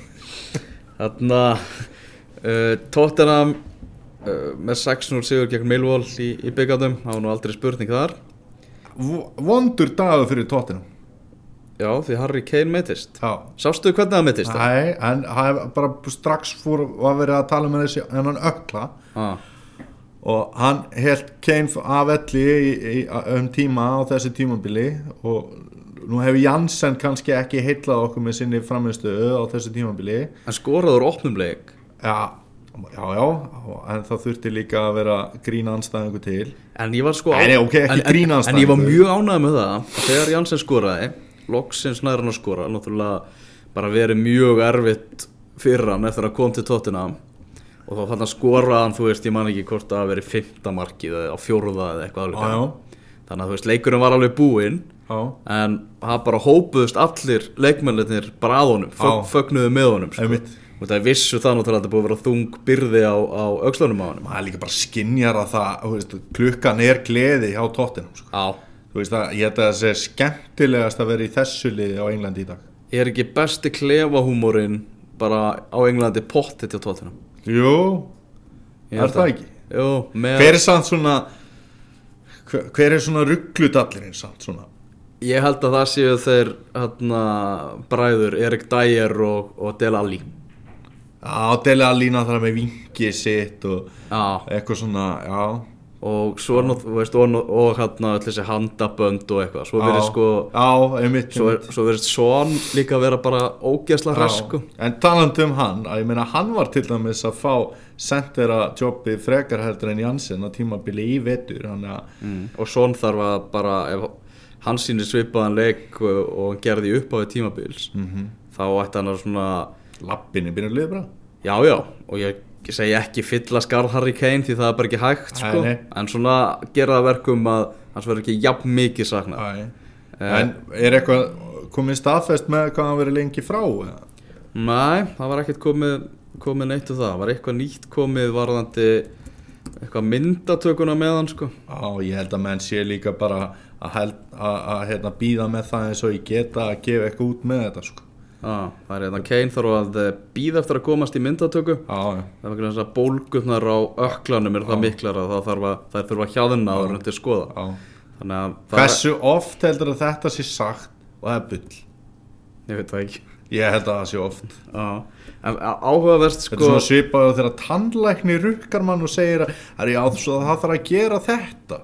Þarna uh, Tottenham uh, með 6-0 sigur gegn Millwall í, í byggandum Það var nú aldrei spurning þar vondur dagur fyrir tóttinum Já, því Harry Kane meitist Sástu hvernig það meitist? Nei, en er bara strax fór að vera að tala með þessi hennan ökla Ah, og hann held Kane af elli í, í, um tíma á þessi tímabili og nú hefur Janssen kannski ekki heitlað okkur með sinni framinstöðu á þessu tímabili. En skoraður opnum leik. Já, já, já, en það þurfti líka að vera grína anstæðingu til. En ég var sko Nei, nei, ok, ekki en, en, en ég var mjög ánægð með það. Að Þegar Janssen skoraði Loksins nær hann að skora Náttúrulega bara verið mjög erfitt Fyrir hann eftir að kom til Tottenham. Og þá hann Þú veist, ég man ekki hvort að verið fymta markið Eða á fjóruða eða eitthvað álíka já, Þannig að þú veist, leikurinn var alveg búinn já, En það bara hópuðust allir leikmennir bara að honum. Fögnuðu með honum sko. Og það vissu það náttúrulega að þetta búið að vera þung byrði á, á aukslunum á honum maður líka bara skinjar að það veist, klukkan er gleði hjá tóttinum sko. Já þú veist að ég held að það sé skemmtilegast að vera í þessu liði á Englandi í dag Er ekki besti klefahúmórin bara á Englandi pottið til tóttunum? Jú, er það ekki? Jú, með Hver er samt svona hver, hver er svona ruggludallirinn samt svona Ég held að það séu þeir hérna, bræður Erik Dyer og, og Del Alli Já, Dele Alína þar með vingi sitt og Já, eitthvað svona, já og svo nátt, þú veist, og, og hérna öll þessi handabönd og eitthvað Svo verið Já, sko, Já, einmitt, svo, einmitt. svo verið Son líka vera bara ógeðsla Já. hresku En talandi um hann, að ég meina hann var til dæmis að fá sendera jobbi frekar heldur en Janssen á tímabili í vetur hann að, mm. Og Son þarf að bara, ef hann sýnir svipaðan leik og, hann gerði upp á því tímabils Mhm. Þá ætti hann að svona lappinni byrja liður bara Já, já, og ég segi ekki fylla skarð Harry Kane því það er bara ekki hægt sko. Nei. en svona gera það verkum að hans verður ekki jafn mikið saknað Æ. Eh. En er eitthvað komið staðfest með hvað hann verið lengi frá? Nei, það var ekkert komið, komið neitt um það, það var eitthvað nýtt komið varðandi eitthvað myndatökuna með hann sko. Já, ég held að menn sé líka bara að, held, að, að hérna, býða með það eins og ég geta að gefa eitthvað út með þetta sko. Ah, Það er hérna Kane þarf að býða eftir að komast í myndatöku. Já, það er vegna þess að bólgurnar á öklanum er það miklar að það þarf að að hjáðina að það til skoða. Að Hversu oft heldur að þetta sé sagt og það er bull? er, ég veit það ekki. Ég held að það sé oft. En áhugaverst Þetta er sko svona svipaðu þegar tannlækni rukkar mann og segir að "Herri, já, það þarf að gera þetta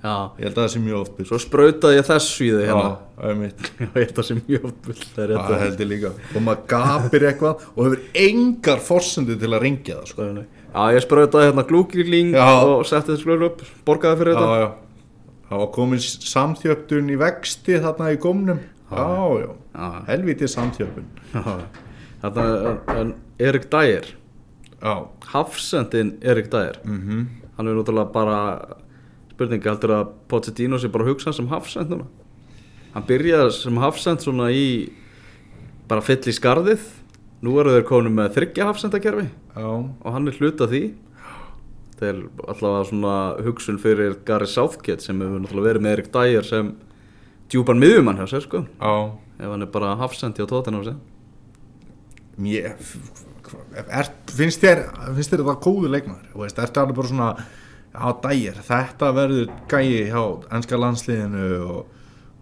Já, ég held að það sé mjög oft bull svo sprautaði ég þessu í þig hérna. Já, Já, ég held að sé mjög oft bull Það er Það rétt held ég líka. Og maður gapir eitthvað og hefur engar forsendu til að ringja það sko. að Já, ég sprautaði hérna glúkirling Já. og setti þessu glöru upp Borgaði fyrir Já, þetta. já. Það var komin samþjöptun í vexti þarna í gómnum. Já, já, Já, helvítið samþjöpun já Þetta er Erik Dyer. Já, Hafsendin Erik Dyer. Mhm. Hann er náttúrulega bara Spurningi, heldur að Pochettino sé bara að hugsa sem hafsend núna? Hann byrjaði sem hafsend svona í Bara fyll í skarðið. Nú eru þeir konum með þryggja hafsendakerfi og hann er hluta því. Það er allavega svona hugsun fyrir Gary Southgate sem hefur náttúrulega verið með Erik Dyer sem djúpan miðjumann hjá sér sko. Já. Ef hann er bara hafsendi á tóttina á sig Mér, er, finnst þér finnst þér þetta góðu veist, ertu alveg bara svona á dægir, þetta verður gæi hjá ennska landsliðinu og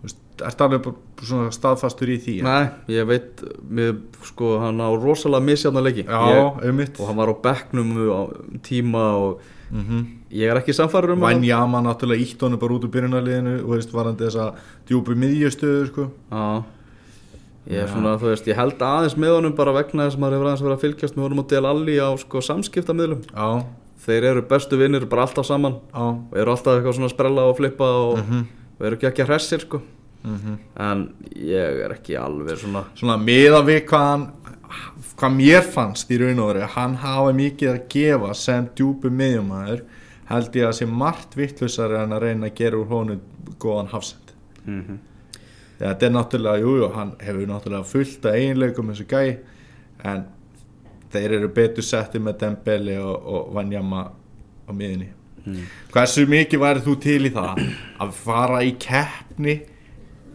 veist, ertu alveg svona staðfastur í því? Nei, ég veit mér, sko, hann á rosalega misjafna leiki. Já, ég, auðvitað og hann var á bekknum á tíma og mm ég er ekki samfæður um hann Vænjama náttúrulega ítt honum bara út úr byrjunarliðinu og veist, varandi þessa djúpu miðjustöðu sko. Já. Ég er svona, þú veist, ég held aðeins með honum bara vegna þess að maður hefur aðeins verið að fylgjast með honum og Del Alli á sko samskiptamiðlum. Já, Þeir eru bestu vinnir bara alltaf saman. Já. Og eru alltaf eitthvað svona að sprella og flippa og, Mhm. og eru ekki ekki að hressir sko. Mm en ég er ekki alveg svona Svona miða við hvað hann hvað mér fannst í raun og veru hann hafa mikið að gefa sem djúpu miðjumæður held ég að sé margt vittlusari en að reyna að gera úr honum góðan hafsend. Mm -hmm. þetta er náttúrulega, jújú, jú, hann hefur náttúrulega fullt af eiginleikum þessu gæ en þeir eru betur setti með Dembele og, og Vanjama á miðinni Mm. hversu mikið væri þú til í það? Að fara í keppni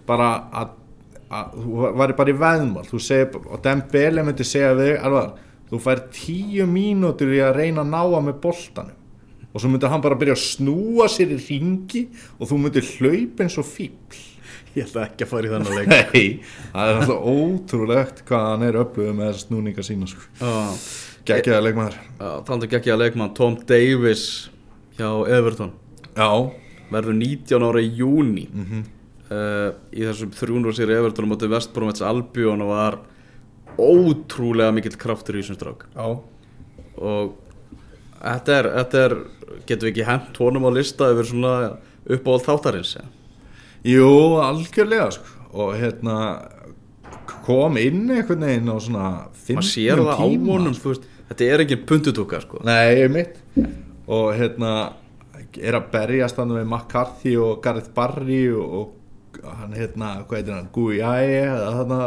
bara að, að þú væri bara í veðmál. Segir, og Dembele myndi segja við alveg, þú fær tíu mínútur í að reyna að náa með boltanum. Og svo myndi hann bara byrja að snúa sér í ringi og þú myndi hlaupa eins og fíbl Ég ætla ekki að fara í þennan leik. Nei, það er alltaf ótrúlegt hvað hann er öflugð með þessa snúninga sína sko. Já, Gekkjaða leikmaður. Talandi ekki að leikmann Tom Davis hjá Everton. Já. Verður 19 ára í júni mm uh, í þessum 300 sér Everton á móti Vestbromets Albion og var ótrúlega mikill kraftur í þessum strák. Já. Og þetta er, þetta er getum við ekki hent honum á lista yfir svona uppáhald þáttarins ja? Jú, algjörlega sko. og hérna kom inn einhvern veginn á svona maður sér það á tíma, honum sko. þetta er engin pundutúka sko. Nei, ég mitt og hérna er að berjast hann með McCarthy og Gareth Barry og, hann hérna, hvað heitir hann, Gui Æ eða þarna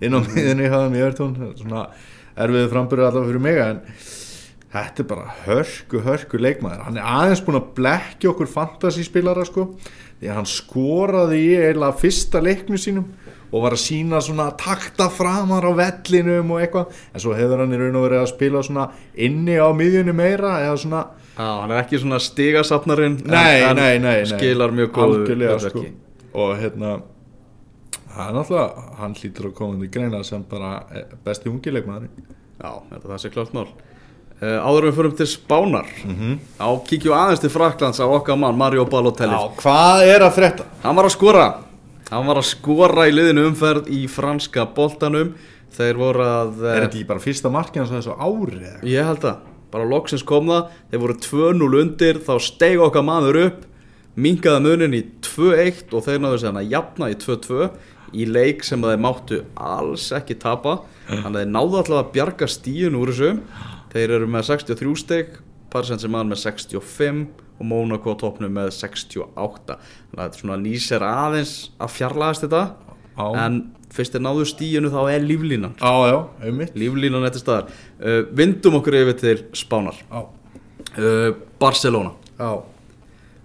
inn á miðinni hjá þeim í Örtún svona erfiðu frambyrðu allavega fyrir mig en þetta er bara hörku, hörku leikmaður. Hann er aðeins búin að blekja okkur fantasyspilara sko því að hann skoraði í eiginlega fyrsta leiknu sínum og var að sína svona takta framar á vellinum og eitthvað. En svo hefur hann í raun og verið að spila svona inni á miðjunni meira eða svona Já, hann er ekki svona stigasafnarinn nei, en, nei, nei, nei. skilar mjög góðu sko. Og hérna er náttúrulega, hann hlýtur að koma til greina sem bara eh, besti ungileikmaður Já, þetta það sé klart mál Áður en við förum til Spánar mm -hmm. á kíkju aðeins til Fraklands á okkar mann Mario Balotelli Já, hvað er að frétta? Hann var að skora Hann var að skora í liðinu umferð í franska boltanum Þeir voru að Er eh, þetta ekki bara fyrsta markið hans á þessu ári eða? Ég held að, bara loksins kom það Þeir voru 2-0 undir Þá steig okkar maður upp Minkaði munin í 2-1 Og þeir náðu sér að jafna í 2-2 Í leik sem þeir máttu alls ekki tapa Þannig að þeir náðu alltaf að bjarga stíun úr þessu Þeir eru með 63 steg Parsens sem mann með 65 Og Monaco á toppnum með 68 Þannig að þetta svona lýsir aðeins Að fjarlæðast þetta. Já. En fyrst þeir náðu stíunu þá er líflínan. Já, já, einmitt. Líflínan eftir staðar. Uh, Vindum okkur yfir til Spánar. Uh, Barcelona. Já,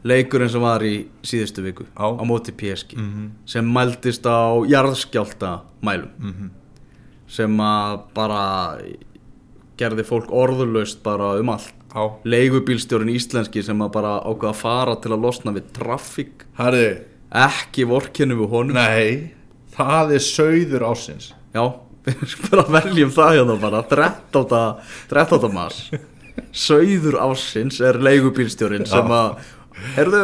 Leikurinn sem var í síðustu viku Já. Á móti PSG Mhm. Sem mældist á jarðskjálta mælum mhm. Sem að bara Gerði fólk orðurlaust bara um allt. Leigubílstjórin íslenski sem að bara ákveða að fara til að losna við traffík herri, Ekki vorkinu við honum. Nei Það er sauður ásins Já, við bara veljum það hérna bara. 13. 13. mars. Sauður ásins er leigubílstjórin sem að Herðu,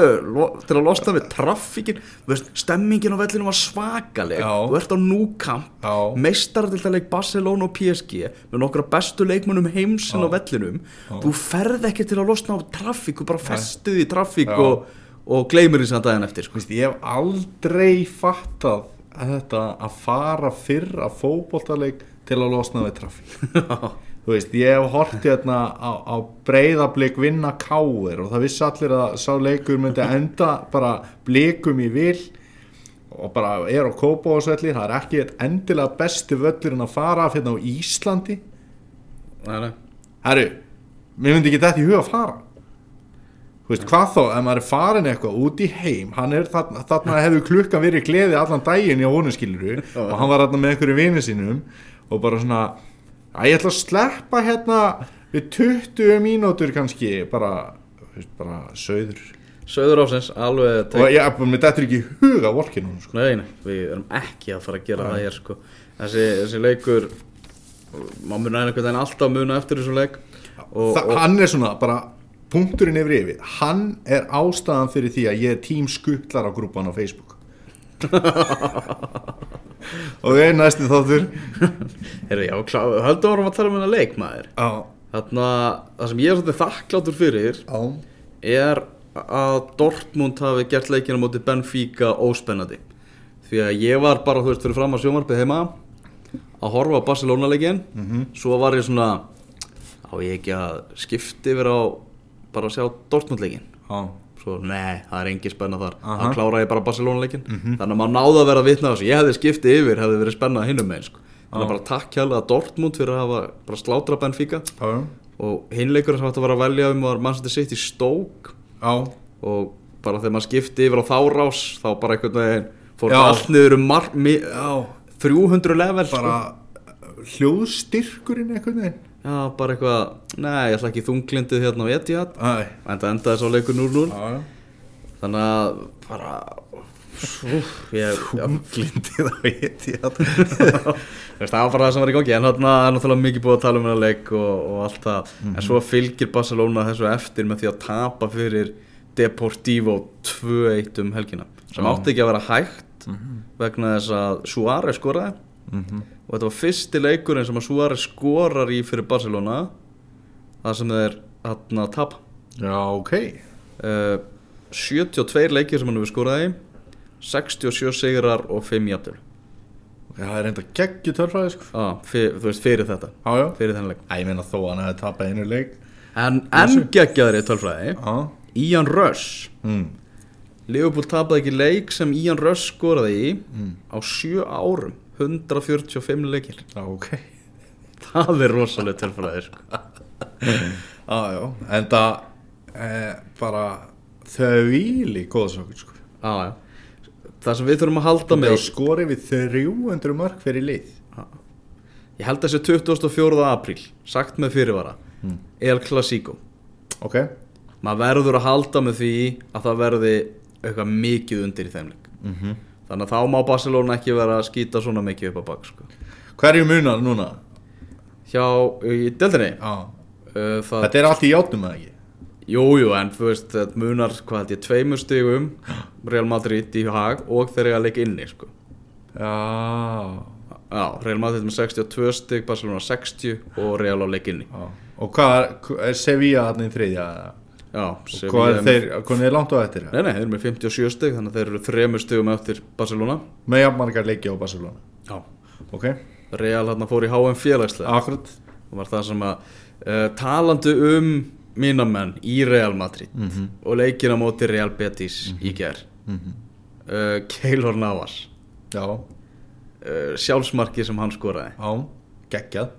til að losna við veist, stemmingin á vellinu var svakaleg Já. Þú ert á núkamp Já. Meistaraldildaleik Barcelona og PSG Með nokkra bestu leikmönnum heimsinn á vellinum Þú ferð ekki til að losna á traffík Þú bara festið í traffík Já. og, og gleymir því samt daginn eftir sko. Vist, ég hef aldrei fattað að þetta að fara fyrr að fótboltaleik til að losna við trafík þú veist, ég hef hortið hérna á, á breyðablík vinna káir og það vissi allir að sá leikur myndi enda bara blikum í vil og bara er á kópáðsvelli það er ekki endilega besti völlurinn að fara fyrir á Íslandi. Nei, nei. herru, mér myndi ekki þetta í huga að fara. Þú veist, hvað þá ef maður er farin eitthvað út í heim hann er þarna, þarna hefur klukkan verið gleði allan daginn í honum skiluru og hann var þarna með einhverju vini sínum og bara svona að ég ætla að sleppa hérna við 20 mínútur kannski bara, veist, bara söður Söður ásins, alveg og ég, mér þetta ekki huga vorkinu sko. Nei, nei, við erum ekki að fara að gera það hér sko. þessi, þessi leikur maður muna einhvern veginn alltaf muna eftir þessu leik. Og, Þa, og hann er svona bara punkturinn yfir yfir. Hann er ástæðan fyrir því að ég er tím skuttlar á grúpan á Facebook ok, næsti þáttur. Heyrðu, já, klá, höldum árum að tala um hennar leik maður á, þarna, það sem ég er svolítið þakklátur fyrir á, er að Dortmund hafi gert leikina móti Benfica óspennandi. Því að ég var bara, þú veist, fyrir fram á sjómarpið heima að horfa á Barcelona leikin svo var ég svona á ég ekki að skipti yfir á bara að sjá Dortmund leikin á svo, nei, það er engin spenna þar. Aha. það klára ég bara Barcelona leikin þannig að maður náði að vera að vitna þessu. Ég hefði skiptið yfir, hefði verið spennað hinnum megin sko. þannig að bara takk hjálpa Dortmund fyrir að hafa slátra Benfica. Á, og hinleikur sem hægt að vera að velja um var Manchester City Stoke. Á og bara þegar maður skipti yfir á þá rás þá bara einhvern veginn fór þetta allt niður um mar, mi, Já. 300 level bara hljóðstyrkurinn einhvern veginn. sko. Já, bara eitthvað, nei, ég ætla ekki þunglindið hérna á Etihad. En það endaði svo leikur 0-0 á, þannig að bara úf, ég, já, glindið á Etihad. Það var bara það sem var í gangi. En þarna er náttúrulega mikið búið að tala um hennar leik og, og allt það. En svo fylgir Barcelona þessu eftir með því að tapa fyrir Deportivo 2-1 um helgina sem átti ekki að vera hægt vegna þess að Suárez skoraði og þetta var fyrsti leikurinn sem að Suárez skorar í fyrir Barcelona það sem þeir þarna tapa. Já, ok. Uh, 72 leikir sem hann hefur skoraði 67 sigrar og 5 jafnir Já, það er enda geggju törfræði sko. Ah, þú veist fyrir þetta. Já fyrir þennan leik. Æ, ég meina þó að hann hefði tapað einu leik. En enn geggjaður í tölfræði Já. Ian Rush. Mm. Liverpool tapaði ekki leik sem Ian Rush skoraði í Mm. á sjö árum 145 leikir ok Það er rosalega tölfræði sko. Já En það eh, bara þau víli góðsökur sko ja. Það sem við þurfum að halda með skori við 300 mark fyrir lið Ég held þessi 24. apríl Sagt með fyrirvara Mm. El Clasico Ok Maður verður að halda með því að það verði eitthvað mikið undir í þeim leik mm. Þannig að þá má Barcelona ekki vera að skýta svona mikið upp á bak sko. Hverju munar núna? Hjá, í deildinni Já uh, Þetta er allt í játnum eða ekki? Jú, jú, en þú veist, þetta munar, hvað held ég, tveimur stigum Real Madrid í hag og þeir eiga að leika inni, sko Já Já, Real Madrid með 62 stig, Barcelona 60 og Real á leik inni Já Og hvað er, er Sevilla hann í þriðja? Já, Hvað Sevilla er þeir, hvað er langt á eftir? Nei, nei, þeir eru með 57 stig, þannig að þeir eru þremur stigum eftir Barcelona. Með jafnmargar leiki á Barcelona? Já. Ok. Real hann fór í HM félagslega. Akkurat og var það sem að uh, talandi um mínamenn í Real Madrid Mhm. og leikina móti Real Betis í ger mm -hmm. uh, Keylor Navas. Já. Uh, sjálfsmarki sem hann skoraði. Já. Geggjað.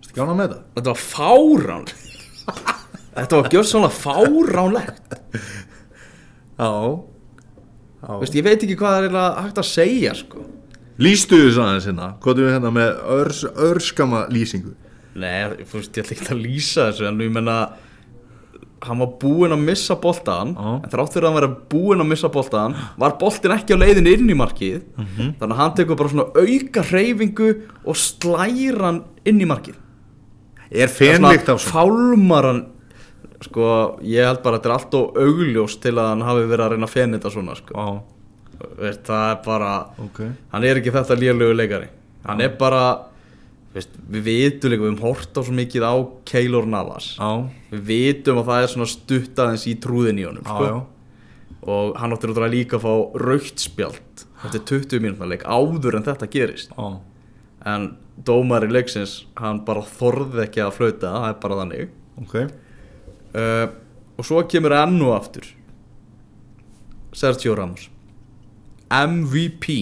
Vistu gána með það? Þetta var fáránlegt Þetta var gjörð svona fáránlegt. Já. Vist, Ég veit ekki hvað það er eiginlega hægt að segja sko. Lýstu þessu aðeins hérna Hvað er við hérna með örs, örskama lýsingu? Nei, þú veist, ég ætla ekki að lýsa þessu En ég menna Hann var búinn að missa boltan Já. En þrátt fyrir að hann vera búinn að missa boltan Var boltin ekki á leiðin inn í markið. Mhm. Þannig að hann tekur bara svona auka hreyfingu Og slæra hann inn í markið. Er fenlikt af svona Fálmar hann sko, ég held bara að þetta er allt og augljóst til að hann hafi verið að reyna að fenni þetta svona sko. Veist, það er bara ok. hann er ekki þetta lélögu leikari. Hann er bara veist, við vitum líka, við höfum hort á svo mikið á Keylor Navas. Já, við vitum að það er svona stutt aðeins í trúðin í honum sko. og hann átti náttúrulega líka að fá raukt spjald eftir 20 mínútna leik áður en þetta gerist. Já, en dómari leiksins hann bara þorði ekki að flauta það er bara þannig. Ok uh, og svo kemur enn og aftur. Sergio Ramos. MVP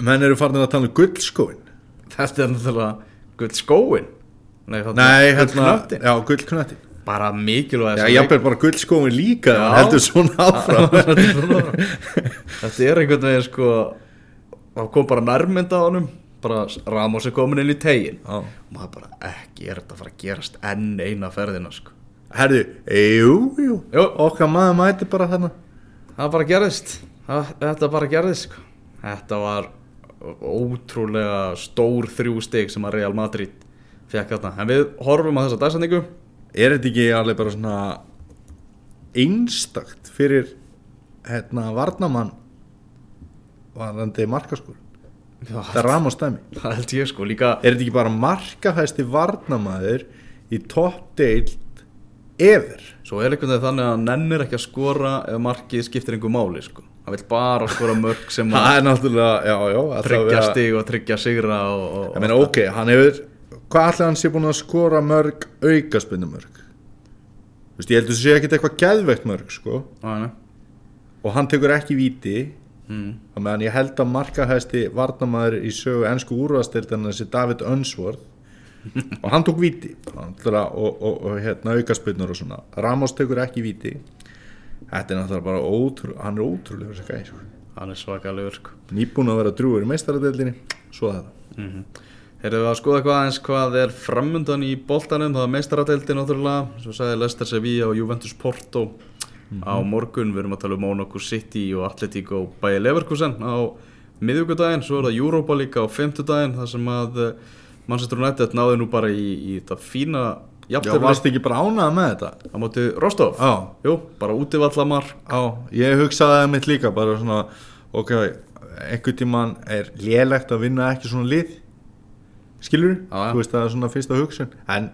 Menn eru farin að tala um gullskóin þetta er náttúrulega gull skóin nei, Nei, gull hérna, já, gullknöttin bara mikilvæg Já, ég er bara gullskóin líka Já. heldur svona áfram. Þetta er einhvern veginn sko það kom bara nærmynd á honum bara Ramos er komin inn í tegin og maður bara ekki er þetta að fara að gerast enn eina ferðina sko? Herðu, jú, jú, Jú. Okkar maður mæti bara þarna. Það bara gerðist. Það, þetta bara gerðist sko. þetta var ótrúlega stór þrjú stig sem að Real Madrid fekk þarna. En við horfum á þessa dagsendingu Er þetta ekki alveg bara svona einstakt fyrir hérna varnamann varandi markaskur Það er Ramos dæmi það held ég sko líka Er þetta ekki bara markahæsti varnamaður í toppdeild ever? Svo er einhvern veginn þannig að hann nennir ekki að skora ef markið skiptir einhver máli sko. Hann vil bara skora mörg sem Það að er tryggja stig og tryggja sigra og, og, Ég meina, ok, hann hefur Hvað ætlaði hann sé búin að skora mörg aukaspinnu mörg? Þú veist, ég heldur sé ekkert eitthvað geðveikt mörg, sko og, Og hann tekur ekki víti mm, og meðan ég held að markahæsti varnamaður í sögu ennsku úrvastildin þessi David Unsworth. Og hann tók víti Náttúrulega, og, og, og hérna aukaspinnur og svona. Ramos tekur ekki víti. Þetta er náttúrulega bara ótrú hann er ótrúlega gæði sko. Hann er svakalegur sko. nýbúin að vera drúgur í meistaradeildinni. Svo þetta Heyrðu við að skoða hvað aðeins hvað er framundan í boltanum. Það er meistaradeildin náttúrulega. Svo sagði Leicester Sevilla og Juventus Porto Á morgun við erum að tala um Monaco City og Atletico Bayer Leverkusen. Á miðvíkudaginn, svo er það Europa líka á fimmtudaginn Það sem að eh, Manchester United náði nú bara í, í þetta fína Já, jafntefli. varst ekki bara ánað með þetta? á móti Rostov. Já, Jú, bara útivallamar já, ég hugsaði það mitt líka bara svona, ok, einhvern tímann er lélegt að vinna ekki svona lið. Skilur Já, já. þú veist það er svona fyrsta hugsun. En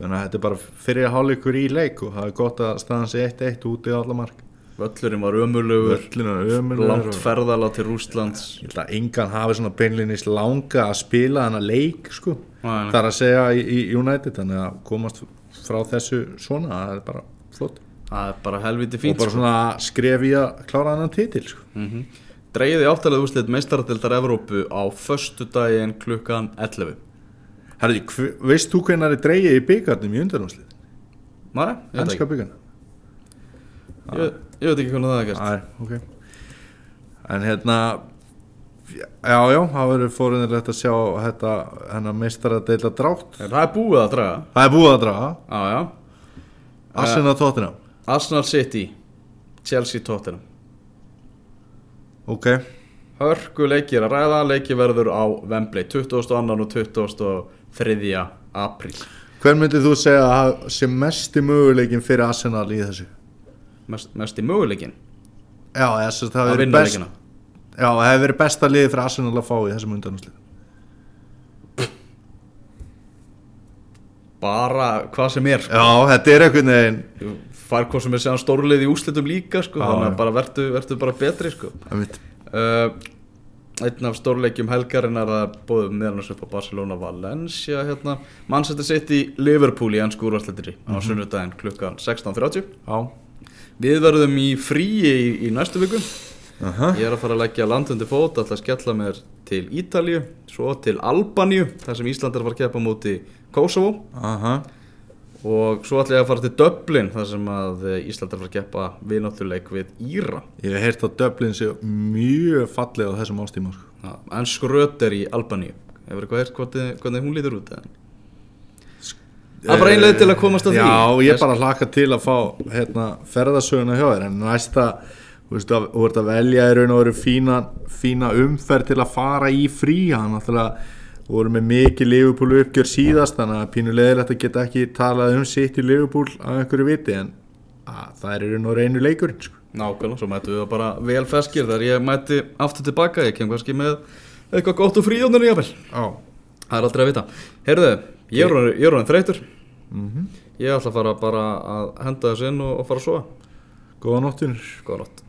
menna, þetta er bara fyrir hálfleikur í leik og það er gott að staðan sig 1-1 út í alla mark. Völlurinn var ömulugur Langt og- ferðala til Rústlands ég held að engan hafi svona beinlinis langa að spila hana leik sko. Er að segja í, í United þannig að komast frá þessu svona það er bara flott. Það er bara helviti og fínt bara svona skref í að klára hann titil sko. mm -hmm. Dreiði áttalega úrslit meistaradildar Evrópu á föstu daginn klukkan 11 Herri, veist þú hvernig er dreigið í byggarnum í undanúslið? Veit Ennska byggarnum? ég, ég veit ekki hvernig það er gert. Æ, ok. En hérna Já, já, það verður fórinilegt að sjá þetta hennar meistara deila drátt. Það er búið að draga. Það er búið að draga. Já, já. Assin að tóttina Arsenal City Chelsea Tottenham. Ok, Hörku leikir að ræða Leiki verður á Wembley 22. og 23. apríl hver myndir þú segja að sé mesti möguleikin fyrir Arsenal í þessu? Mest, Mest í möguleikin Já, þess að það að hefur vinna best Já, það hefur verið besta liði fyrir Arsenal að fá í þessum undanúslið Bara hvað sem er sko. Já, þetta er einhvern veginn fær hvað sem er séðan stórlið í úslitum líka sko. Já, Þannig að bara verður verðu bara betri sko. uh, Einn af stórleikjum helgarinn er að bóðum meðan þessu upp á Barcelona Valencia hérna. Manchester City Liverpool í ennsku úrvarsleitri á sunnudaginn klukkan 16.30 Já Við verðum í fríi í, í næstu viku Aha. Ég er að fara að leggja landundi fót að skella mér til Ítalíu svo til Albaníu þar sem Ísland er að á móti Kosovo Aha. Og svo ætla ég að fara til Dublin þar sem að eh, Ísland er að fara að keppa vináttuleik við Íra Ég hef heyrt að Dublin sé mjög fallið á þessum ástíma sko. En skröt er í Albaníu Hefur eitthvað heyrt hvernig, hvernig hún lítur út? Það er bara einlega til að komast að því Já, ég bara hlaka til að fá hérna, ferðasöguna hjá þér en næsta, þú veist að að velja í raun og veru fína, fína umferð til að fara í frí hann náttúrulega voru með mikið Liverpool uppgjör síðast þannig að pínu leðilegt að geta ekki talað um sitt í Liverpool af einhverju viti en að, það eru nú reynu leikurinn sko. Nákvæmlega, svo mættu við það bara vel feskir þegar ég mætti aftur tilbaka, ég kem kannski með eitthvað gott og fríðunir jáfnvel Já, Það er aldrei að vita. Heyrðu, ég er orðin þreytur mm Ég ætla að fara bara að henda þessu inn og, og fara að sofa. Góða nóttunir Góða nótt